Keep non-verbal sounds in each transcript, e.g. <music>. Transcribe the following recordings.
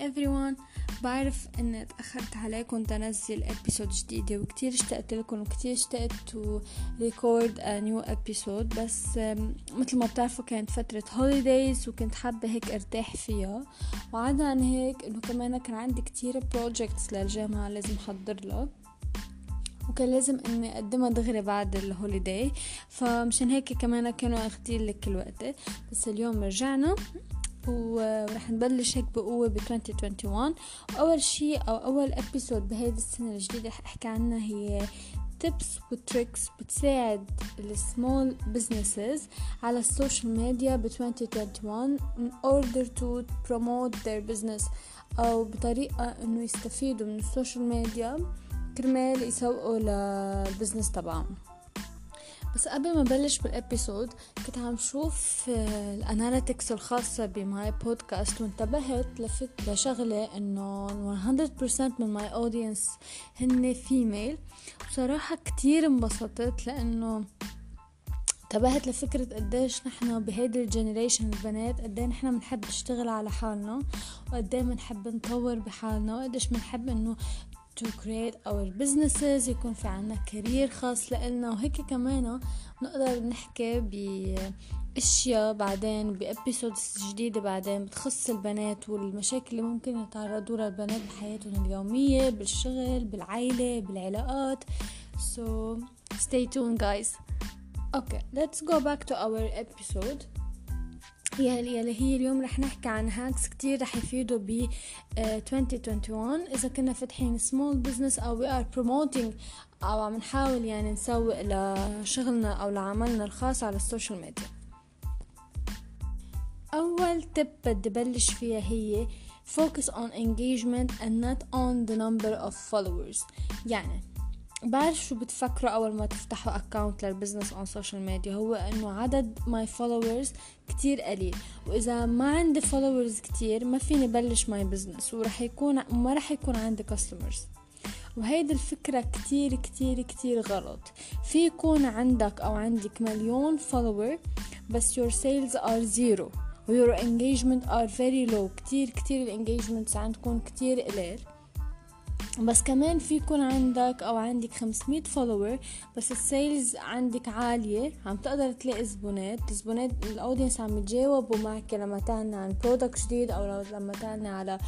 Hi everyone. بعرف إن تأخرت عليكم تنزل episode جديدة وكتير اشتقت لكم وكتير اشتقت record a new episode. بس مثل ما بتعرفوا كانت فترة holidays وكنت حابة هيك أرتاح فيها. وعدا عن هيك إنه كمان كان عندي كتير projects للجامعة لازم أحضر لها. وكان لازم إني أقدمها دغري بعد ال holiday فمشان هيك كمان كانوا اخدين كل الوقت. بس اليوم رجعنا. ورح نبلش هيك بقوة ب 2021 أول شي أو أول episode بهيدي السنة الجديدة رح أحكي عنها هي tips و tricks بتساعد السمول businesses على ال social media ب 2021 in order to promote their business أو بطريقة إنه يستفيدوا من ال social media كرمال يسوقوا لل business تبعهم. بس قبل ما بلش بال episode كنت عم شوف ال analytics الخاصة ب my podcast وانتبهت لفت لشغلة إنه 100% من my audience هن female بصراحة كتير انبسطت لأنه انتبهت لفكرة قديش نحن بهيدي ال generation البنات قديه نحن بنحب نشتغل على حالنا وقديه بنحب نطور بحالنا وقديش بنحب إنه to create our businesses يكون في عنا career خاص لإلنا. وهيك كمان نقدر نحكي بأشياء بعدين ب episodes جديدة بعدين بتخص البنات والمشاكل اللي ممكن يتعرضوا لها البنات بحياتهم اليومية بالشغل بالعائلة بالعلاقات. So stay tuned guys. Okay let's go back to our episode. يلي يلي هي اليوم رح نحكي عن hacks كتير رح يفيدوا ب 2021 إذا كنا فاتحين small business أو we are promoting أو عم نحاول يعني نسوق لشغلنا أو لعملنا الخاص على ال social media أول tip بدي بلش فيها هي focus on engagement and not on the number of followers. يعني بعرف شو بتفكروا أول ما تفتحوا account لل business on social media هو إنه عدد my followers كتير قليل. وإذا ما عندي followers كتير ما فيني بلش my business ورح يكون ما رح يكون عندي customers وهيدي الفكرة كتير كتير كتير غلط. في يكون عندك أو عندك مليون follower بس your sales are zero و your engagement are very low. كتير كتير ال engagements عندكم كتير قليل. بس كمان في يكون عندك أو عندك 500 follower بس ال sales عندك عالية. عم تقدر تلاقي زبونات. الزبونات ال audience عم يتجاوبوا معك لما تعلن عن product جديد أو لما تعلن على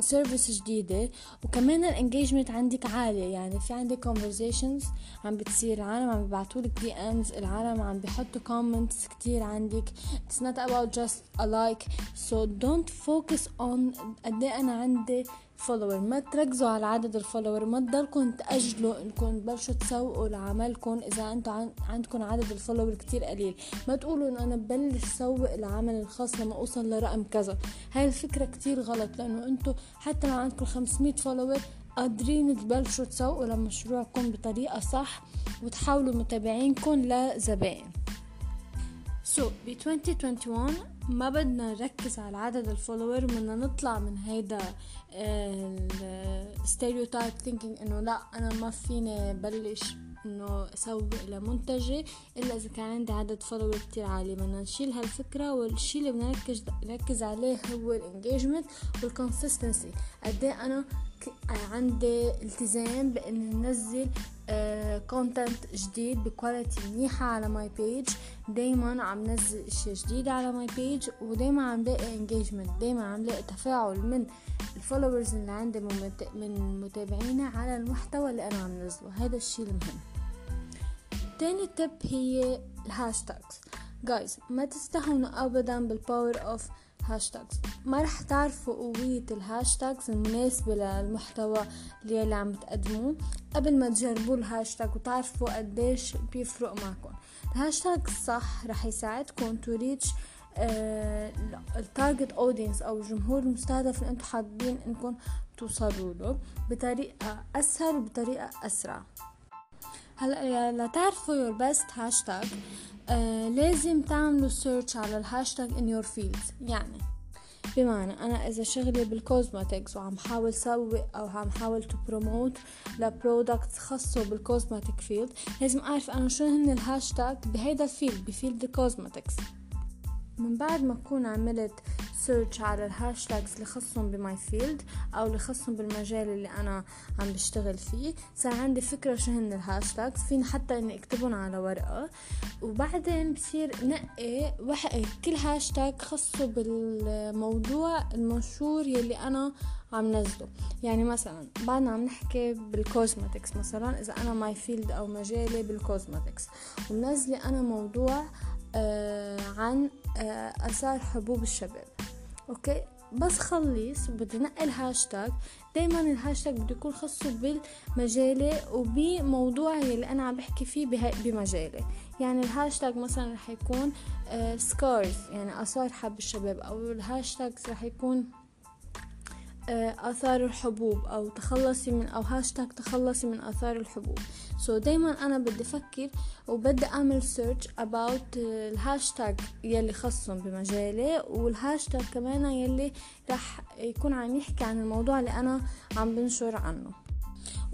service جديدة. وكمان ال engagement عندك عالية. يعني في عندك conversations عم بتصير العالم عم بيبعتوا لك DMs العالم عم بيحطوا comments كتير عندك. It's not about just a like. So don't focus on قد أنا عندي follower ما تركزوا على عدد ال follower ما تضلكم تأجلوا إنكم تبلشوا تسوقوا لعملكم إذا أنتم عندكم عدد ال follower كتير قليل. ما تقولوا إنه أنا ببلش سوق العمل الخاص لما أوصل لرقم كذا. هاي الفكرة كتير غلط لأنه أنتم حتى لو عندكم 500 follower قادرين تبلشوا تسوقوا لمشروعكم بطريقة صح وتحولوا متابعينكم لزبائن. So, ب 2021 ما بدنا نركز على عدد ال follower بدنا نطلع من هيدا ال stereotype thinking إنه لا أنا ما فيني بلش إنه أسوق لمنتجي إلا إذا كان عندي عدد follower كتير عالي. بدنا نشيل هالفكرة والشي اللي بدنا نركز نركز عليه هو ال engagement وال consistency قد أنا عندي التزام بإني ننزل content uh, جديد ب quality منيحة على my page دايما عم نزل اشياء جديدة على my page ودايما عم لاقي engagement دايما عم لاقي تفاعل من ال followers اللي عندي من متابعيني على المحتوى اللي أنا عم نزله. هذا الشي المهم. تاني tip هي ال hashtags guys ما تستهونوا ابدا بال power of hashtags ما رح تعرفوا قوة ال hashtags المناسبة للمحتوى اللي عم تقدموه. قبل ما تجربوا الهاشتاج وتعرفوا قديش بيفرق معكم. الهاشتاج الصح رح يساعدكم to reach ال target audience أو الجمهور المستهدف اللي أنتم حابين انكم توصلوا له بطريقة أسهل وبطريقة أسرع. هلا لتعرفوا your best hashtag آه لازم تعملوا search على ال hashtag in your field يعني بمعنى أنا إذا شغلي بال cosmetics وعم حاول سوق أو عم حاول to promote ل product خاصة بال cosmetic field لازم أعرف أنا شو هن الهاشتاج بهيدا الفيلد بفيلد الكوزماتكس من بعد ما أكون عملت search على ال hashtags اللي خصهم ب my field أو اللي خصهم بالمجال اللي أنا عم بشتغل فيه صار عندي فكرة شو هن ال hashtags. فيني حتى إني أكتبهم على ورقة. وبعدين بصير نقي كل هاشتاج خصه بالموضوع المنشور يلي أنا عم نزله. يعني مثلا بعدنا عم نحكي بال cosmetics مثلا إذا أنا my field أو مجالي بال cosmetics ومنزلة أنا موضوع عن آه آثار حبوب الشباب. okay؟ بس خلص وبدي نقل هاشتاج. دايما الهاشتاج بده يكون خاصه بالمجالي وبموضوع اللي أنا عم بحكي فيه بمجالي. يعني الهاشتاج مثلا رح يكون آه scars يعني آثار حب الشباب أو الهاشتاج رح يكون آه، آثار الحبوب أو تخلصي من أو هاشتاج تخلصي من آثار الحبوب. so so دايما أنا بدي أفكر وبدي أعمل search about الهاشتاج يلي خصهم بمجالي والهاشتاج كمان يلي رح يكون عم يحكي عن الموضوع اللي أنا عم بنشر عنه.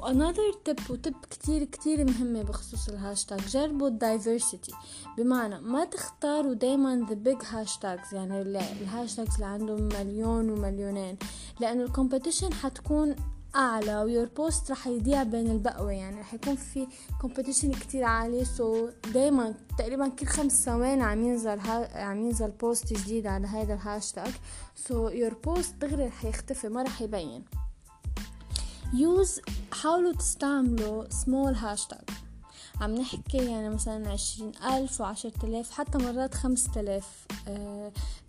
وانذر تip وتب كتير كتير مهمة بخصوص الهاشتاج جربوا ال diversity بمعنى ما تختاروا دايما the big hashtags يعني ال hashtags اللي عندهم مليون ومليونين. لأنه ال competition حتكون أعلى و your post رح يضيع بين البقية. يعني رح يكون في competition كتير عالي so دايما تقريبا كل خمس ثواني عم ينزل ها عم ينزل post جديد على هذا ال hashtag so your post دغري رح يختفي ما رح يبين. use حاولوا تستعملوا small hashtag عم نحكي يعني مثلا عشرين ألف وعشرة آلاف حتى مرات خمسة آلاف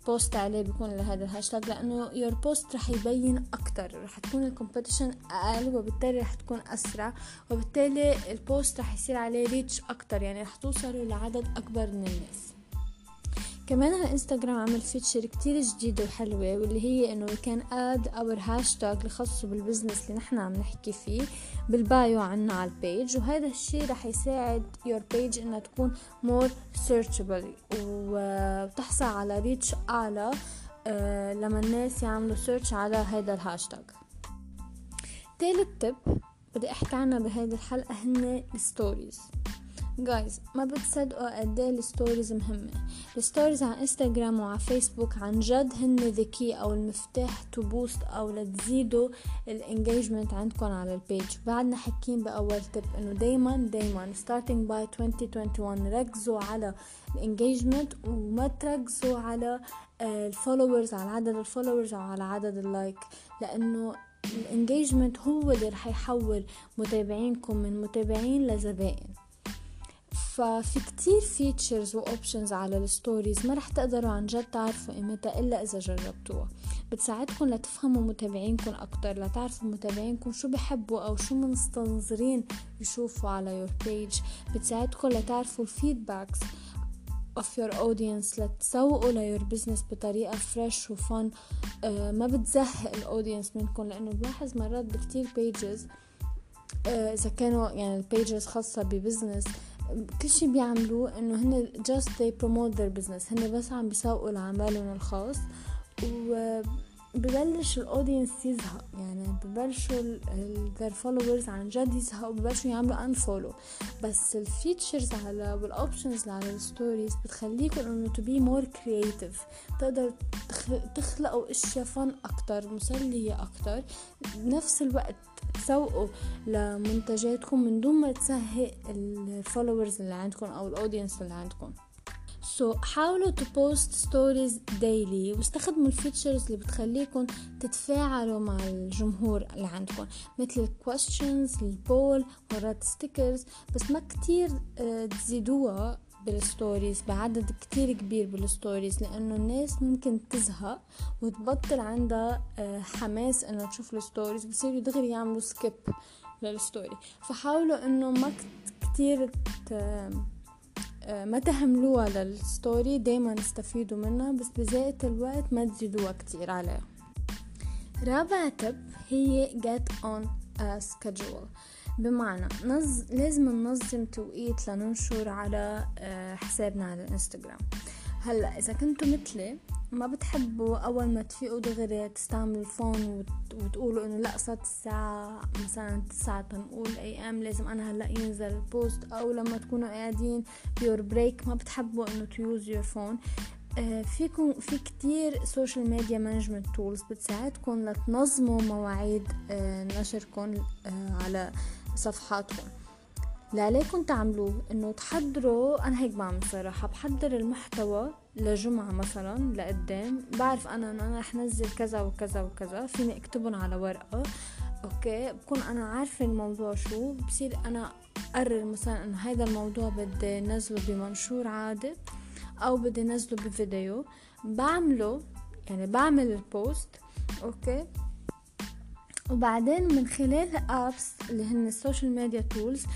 post عليه بيكون لهذا الهاشتاج لأنه your post رح يبين أكتر رح تكون ال competition أقل وبالتالي رح تكون أسرع وبالتالي ال post رح يصير عليه reach أكتر يعني رح توصلوا لعدد أكبر من الناس. كمان على انستغرام عمل feature كتير جديدة وحلوة واللي هي إنه can add our hashtag الخاص بال business اللي نحن عم نحكي فيه بال bio عنا على ال page وهذا الشيء رح يساعد your page إنها تكون more searchable وتحصل على reach أعلى آه، لما الناس يعملوا search على هذا الهاشتاج تالت tip بدي أحكي عنها بهيدي الحلقة هن ال stories guys ما بتصدقوا قد إيه ال stories مهمة ال stories على انستغرام وعلى فيسبوك عن جد هن the key أو المفتاح to boost أو لتزيدوا ال engagement عندكم على ال page بعدنا حكين باول تip إنه دايما دايما starting by 2021 ركزوا على ال engagement وما تركزوا على ال followers على عدد ال followers أو على عدد ال like لأنه ال engagement هو اللي رح يحول متابعينكم من متابعين لزبائن. ففي كتير features و options على ال stories ما رح تقدروا عن جد تعرفوا قيمتها إلا إذا جربتوها. بتساعدكم لتفهموا متابعينكم أكتر لتعرفوا متابعينكم شو بحبوا أو شو مستنظرين يشوفوا على your page بتساعدكم لتعرفوا ال feedbacks of your audience لتسوقوا ل your business بطريقة fresh و fun آه ما بتزهق ال audience منكم لأنه بلاحظ مرات بكتير pages آه إذا كانوا يعني ال pages خاصة ب business كل شي بيعملوه إنه هن just they promote their business. هن بس عم بيسوقوا لعملهم الخاص و ببلش ال audience يزهق. يعني ببلشوا their followers عن جد يزهقوا ببلشوا يعملوا unfollow بس ال features على وال options على ال stories بتخليكم إنه to be more creative. تقدر تخلقوا أشياء fun أكتر مسلية أكتر. بنفس الوقت تسوقوا لمنتجاتكم من دون ما تزهق ال followers اللي عندكم أو ال audience اللي عندكم. so so, حاولوا to post stories daily واستخدموا ال features اللي بتخليكم تتفاعلوا مع الجمهور اللي عندكم مثل ال questions ال poll مرات stickers بس ما كتير آه، تزيدوها بال stories بعدد كتير كبير بال stories لأنه الناس ممكن تزهق وتبطل عندها آه، حماس إنها تشوف ال stories بصيروا دغري يعملوا skip لل story فحاولوا إنه ما كتير آه، ما تهملوها لل story دايما استفيدوا منها بس بذات الوقت ما تزيدوها كتير عليها. رابع tip هي get on a schedule. بمعنى نز... لازم ننظم توقيت لننشر على آه، حسابنا على الإنستغرام. هلأ إذا كنتوا مثلي ما بتحبوا أول ما تفيقوا دغري تستعملوا ال phone وت... وتقولوا إنه لأ صارت الساعة مثلا تسعة تنقول AM لازم أنا هلأ ينزل البوست أو لما تكونوا قاعدين ب your break ما بتحبوا إنه to use your phone آه، فيكم في كتير social media management tools بتساعدكم لتنظموا مواعيد آه، نشركم على صفحاتكم. اللي عليكم تعملوه إنه تحضروا أنا هيك بعمل صراحة بحضر المحتوى لجمعة مثلا لقدام بعرف أنا إنه أنا رح نزل كذا وكذا وكذا فيني أكتبهم على ورقة. أوكي بكون أنا عارفة الموضوع شو بصير أنا أقرر مثلا إنه هذا الموضوع بدي نزله بمنشور عادي أو بدي نزله بفيديو. بعمله يعني بعمل ال post أوكي؟ وبعدين من خلال apps اللي هن ال social media tools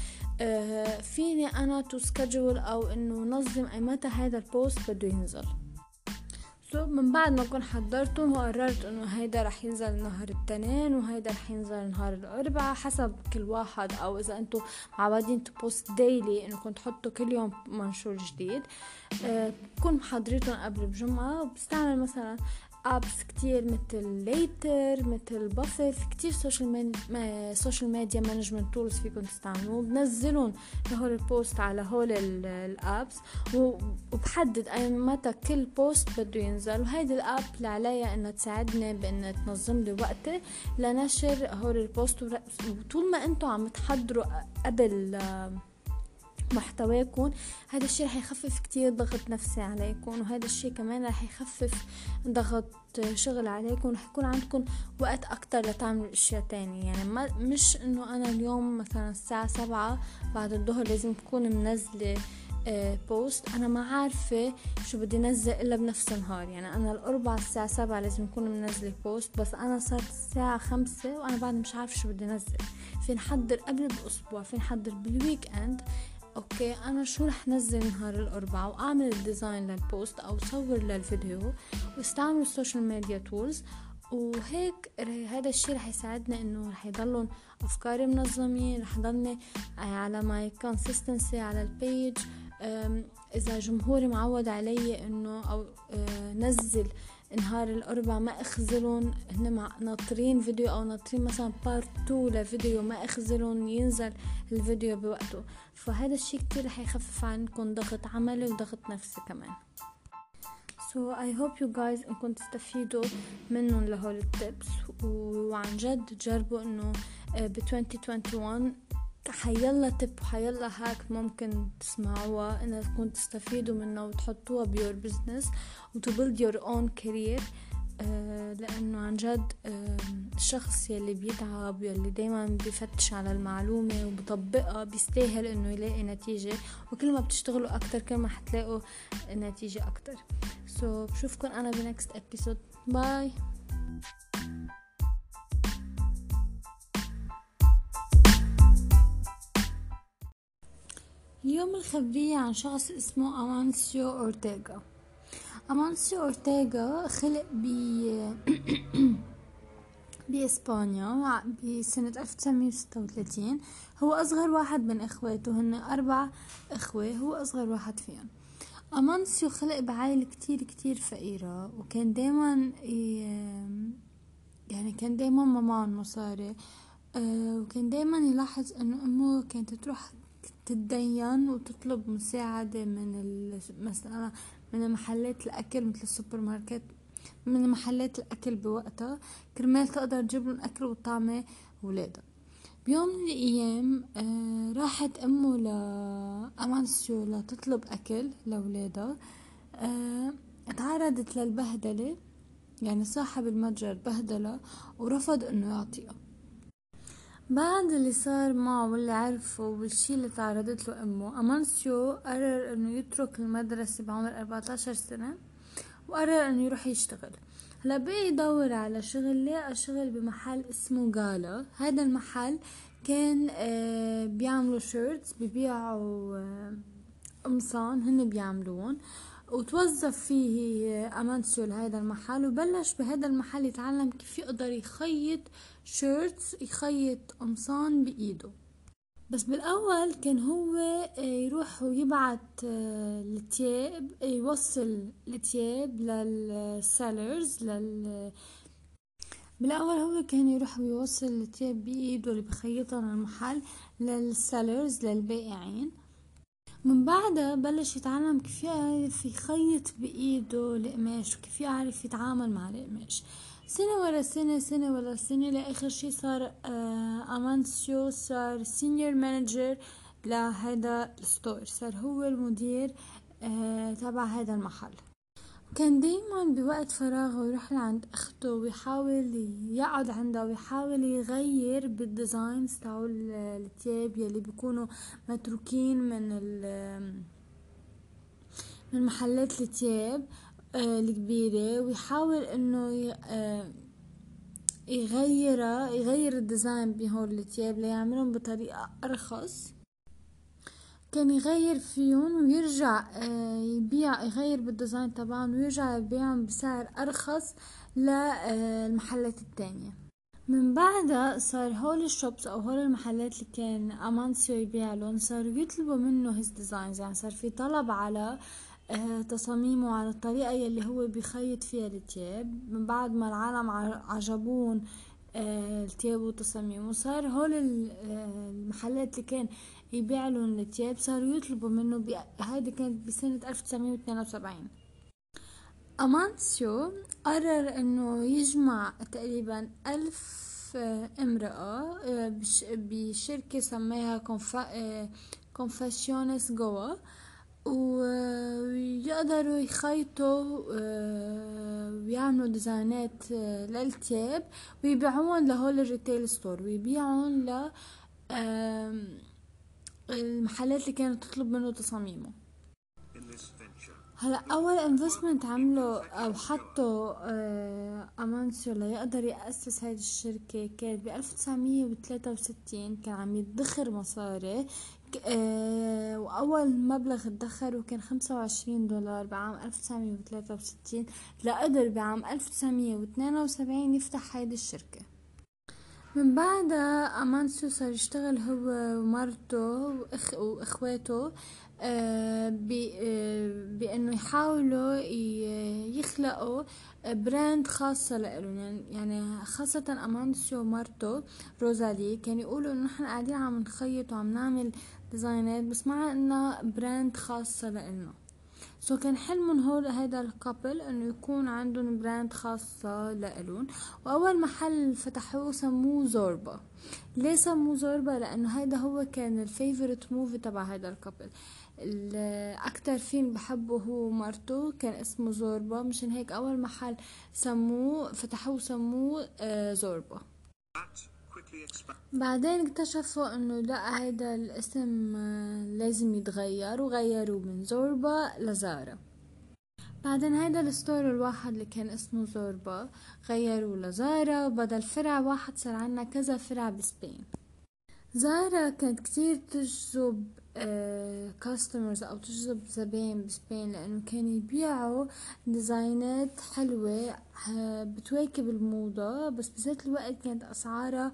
فيني أنا to schedule أو إنه نظم ايمتى هذا ال post بده ينزل. so من بعد ما أكون حضرتهم وقررت إنه هيدا رح ينزل نهار الاثنين وهيدا رح ينزل نهار الأربعاء حسب كل واحد أو إذا أنتم معودين to post daily انكم تحطوا كل يوم منشور جديد. بكون محضريتهم قبل بجمعة وبستعمل مثلا apps كتير مثل Later مثل Buffer في كتير social social media management tools فيكم تستعملوا بنزلهم لهول ال post على هول ال apps وبحدد متى كل post بده ينزل. وهيدي ال app اللي عليها انها تساعدني بانها تنظم لي وقتي لنشر هول ال post وطول ما أنتم عم تحضروا قبل محتواكم هذا الشيء رح يخفف كتير ضغط نفسي عليكم وهذا الشيء كمان رح يخفف ضغط شغل عليكم رح يكون عندكم وقت أكتر لتعملوا أشياء تانية. يعني ما مش إنه أنا اليوم مثلا الساعة سبعة بعد الظهر لازم تكون منزلة post أنا ما عارفة شو بدي نزل إلا بنفس النهار. يعني أنا الأربع الساعة سبعة لازم أكون منزلة post بس أنا صارت الساعة خمسة وأنا بعد مش عارفة شو بدي نزل. فيي نحضر قبل باسبوع فيي نحضر بال weekend أوكي أنا شو رح نزل نهار الاربعاء واعمل ال design لل post أو صور للفيديو واستعمل ال social media tools وهيك هذا الشيء رح يساعدنا انه رح يضلون افكاري منظمين رح ضلني على my consistency على ال page إذا جمهوري معود علي إنه أو آه، نزل نهار الأربع ما أخزلهم هن ناطرين فيديو أو ناطرين مثلا part 2 لفيديو ما أخزلهم ينزل الفيديو بوقته. فهذا الشي كتير رح يخفف عنكم ضغط عملي وضغط نفسي كمان. So I hope you guys إنكم تستفيدوا منهم لهول ال tips وعن جد جربوا إنه آه، ب 2021 حيلا tip حيلا hack ممكن تسمعوها. انكم تستفيدوا منها وتحطوها ب your business و to build your own career لأنه عن جد آه الشخص يلي بيتعب يلي دايما بيفتش على المعلومة وبطبقها بيستاهل إنه يلاقي نتيجة. وكل ما بتشتغلوا أكتر كل ما حتلاقوا نتيجة أكتر. so so, بشوفكن أنا ب next episode bye اليوم الخبرية عن شخص اسمه أمانسيو أورتيغا. أمانسيو أورتيغا خلق ب <clears throat> بإسبانيا بسنة 1936 هو أصغر واحد من إخواته هن أربع إخوة هو أصغر واحد فيهم. أمانسيو خلق بعائلة كتير كتير فقيرة وكان دايما يعني كان دايما ما معهم مصاري آه، وكان دايما يلاحظ إنه أمه كانت تروح تتدين وتطلب مساعدة من مثلا من محلات الأكل مثل السوبر ماركت من محلات الأكل بوقتها كرمال تقدر تجيب لهم أكل وطعمة ولادها بيوم من الأيام آه راحت أمه لأمانسيو لتطلب أكل لولادها آه تعرضت للبهدلة يعني صاحب المتجر بهدلها ورفض إنه يعطيها. بعد اللي صار معه واللي عرفه والشي اللي تعرضت له أمه أمانسيو قرر إنه يترك المدرسة بعمر 14 سنة وقرر إنه يروح يشتغل. هلا بقي يدور على شغل لقى شغل بمحل اسمه جالا هذا المحل كان آه، بيعملوا shirts ببيعوا آه، قمصان هن بيعملوهم وتوظف فيه أمانسيو لهذا المحل وبلش بهذا المحل يتعلم كيف يقدر يخيط shirts يخيط قمصان بإيده. بس بالأول كان هو آه، يروح ويبعت آه، التياب يوصل التياب لل sellers لل بالأول هو كان يروح ويوصل التياب بإيده اللي بخيطها للمحل لل sellers للبائعين. من بعدها بلش يتعلم كيف يعرف يخيط بإيده القماش وكيف يعرف يتعامل مع القماش سنة ورا سنة سنة ورا سنة لآخر شي صار آه أمانسيو صار senior manager لهذا ال store صار هو المدير آه تبع هذا المحل. كان دايما بوقت فراغه يروح لعند أخته ويحاول يقعد عندها ويحاول يغير بال designs تاعو التياب يلي بيكونوا متروكين من من محلات التياب آه، الكبيرة. ويحاول إنه آه، يغيرها يغير ال design بهول التياب ليعملهم بطريقة أرخص. كان يغير فيهم ويرجع آه، يبيع يغير بال design تبعهم ويرجع يبيعهم بسعر أرخص للمحلات التانية. من بعدها صار هول ال shops أو هول المحلات اللي كان أمانسيو يبيع لهم صاروا يطلبوا منه his designs يعني صار في طلب على آه، تصاميمه على الطريقة يلي هو بيخيط فيها التياب. من بعد ما العالم عجبون آه، التياب وتصاميمه صار هول المحلات اللي كان يبيع لهم التياب صاروا يطلبوا منه. هيدي كانت بسنة ألف تسعمية واثنين وسبعين أمانسيو قرر إنه يجمع تقريبا ألف آه، امرأة آه، بشركة سماها كونفاسيونس جوا ويقدروا يخيطوا آه، ويعملوا design ات للتياب ويبيعوهم لهول ال retail store ويبيعون ل المحلات اللي كانت تطلب منه تصاميمه. هلا أول investment عمله أو حطه آه امانسيو ليقدر يأسس هذه الشركة كانت ب 1963 كان عم يدخر مصاري آه وأول مبلغ ادخره كان 25 دولار بعام 1963 لقدر بعام 1972 يفتح هيدي الشركة. من بعدها أمانسو صار يشتغل هو ومرته وإخ وإخواته آه، آه، بأنه يحاولوا يخلقوا brand خاصة لإلهم. يعني, يعني خاصة أمانسيو ومرته روزالي كانوا يقولوا إنه نحن قاعدين عم نخيط وعم نعمل design ات بس مع إنها brand خاصة لإلنا. so كان حلمهم هول هيدا ال couple إنه يكون عندهم brand خاصة لإلهم. وأول محل فتحوه سموه زوربا. ليه سموه زوربا؟ لأنه هيدا هو كان ال favorite movie تبع هيدا ال couple أكتر فيلم بحبه هو مرته كان اسمه زوربا. مشان هيك أول محل سموه فتحوه سموه آه، زوربا. بعدين اكتشفوا إنه لا هيدا الاسم آه، لازم يتغير وغيروا من زوربا لزارا. بعدين هيدا ال store الواحد اللي كان اسمه زوربا غيروا لزارا وبدل فرع واحد صار عنا كذا فرع بسبين. زارا كانت كتير تجذب customers أو تجذب زباين بسبين لأنه كانوا يبيعوا design ات حلوة آه، بتواكب الموضة بس بذات الوقت كانت أسعارها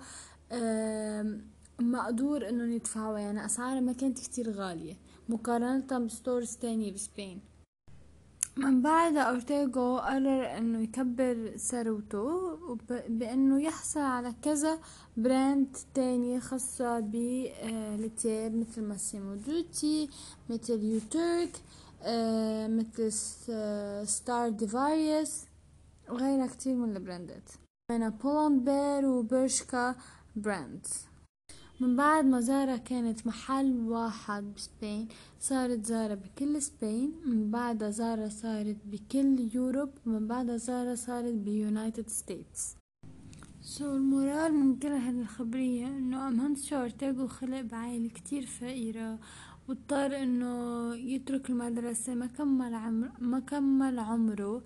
مقدور إنهم يدفعوها يعني اسعارها ما كانت كتير غالية. مقارنة ب stores تانية بسبين. من بعد أورتيغو قرر إنه يكبر ثروته بإنه يحصل على كذا brand تاني خاصة بالتياب مثل Massimo Dutti مثل Uterqüe آه، مثل Stradivarius وغيرها كتير من البراندات. من بولند بير وبرشكا brands من بعد ما زارا كانت محل واحد ب Spain صارت زارا بكل Spain من بعدها زارا صارت بكل Europe من بعدها زارا صارت ب United States so ال moral من كل هذه الخبرية انه امانسيو اورتيغو خلق بعائلة كتير فقيرة واضطر إنه يترك المدرسة ما كمل عمر ما كمل عمره.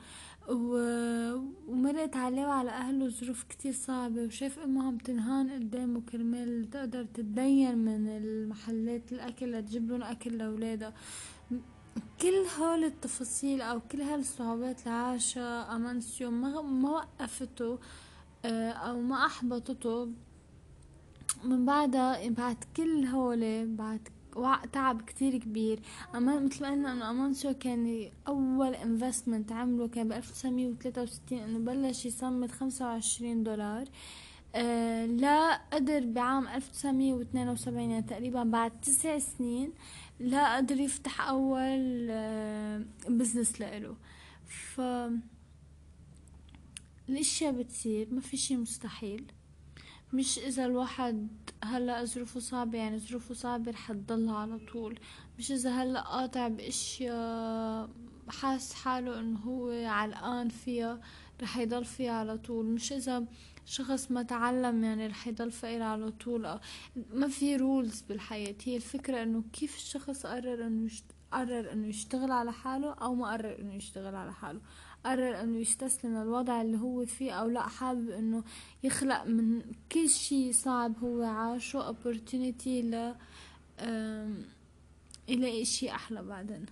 ومرقت عليه وعلى أهله ظروف كتير صعبة وشاف أمه عم تنهان قدامه كرمال تقدر تتدين من المحلات الأكل لتجيب لهم أكل لأولادها. كل هول التفاصيل أو كل هالصعوبات اللي عاشها أمانسيو ما, ما وقفته آه، أو ما أحبطته. من بعدها بعد كل هول بعد تعب كتير كبير. أما مثل ما قلنا إنه امانسيو كان أول investment عمله كان ب 1963 إنه بلش يصمد 25 دولار. آه لا قدر بعام 1972 يعني تقريبا بعد تسع سنين لا قدر يفتح أول آه بزنس لإله. ف الأشياء بتصير ما في شي مستحيل. مش إذا الواحد هلأ ظروفه صعبة يعني ظروفه صعبة رح تضلها على طول. مش إذا هلأ قاطع بأشياء حاس حاله إنه هو علقان فيها رح يضل فيها على طول. مش إذا شخص ما تعلم يعني رح يضل فقير على طول. ما في رولز بالحياة. هي الفكرة إنه كيف الشخص قرر إنه. قرر إنه يشتغل على حاله أو ما قرر إنه يشتغل على حاله. قرر أنه يستسلم للوضع اللي هو فيه أو لا حابب أنه يخلق من كل شي صعب هو عاشه opportunity ل يلاقي شي أحلى بعدين.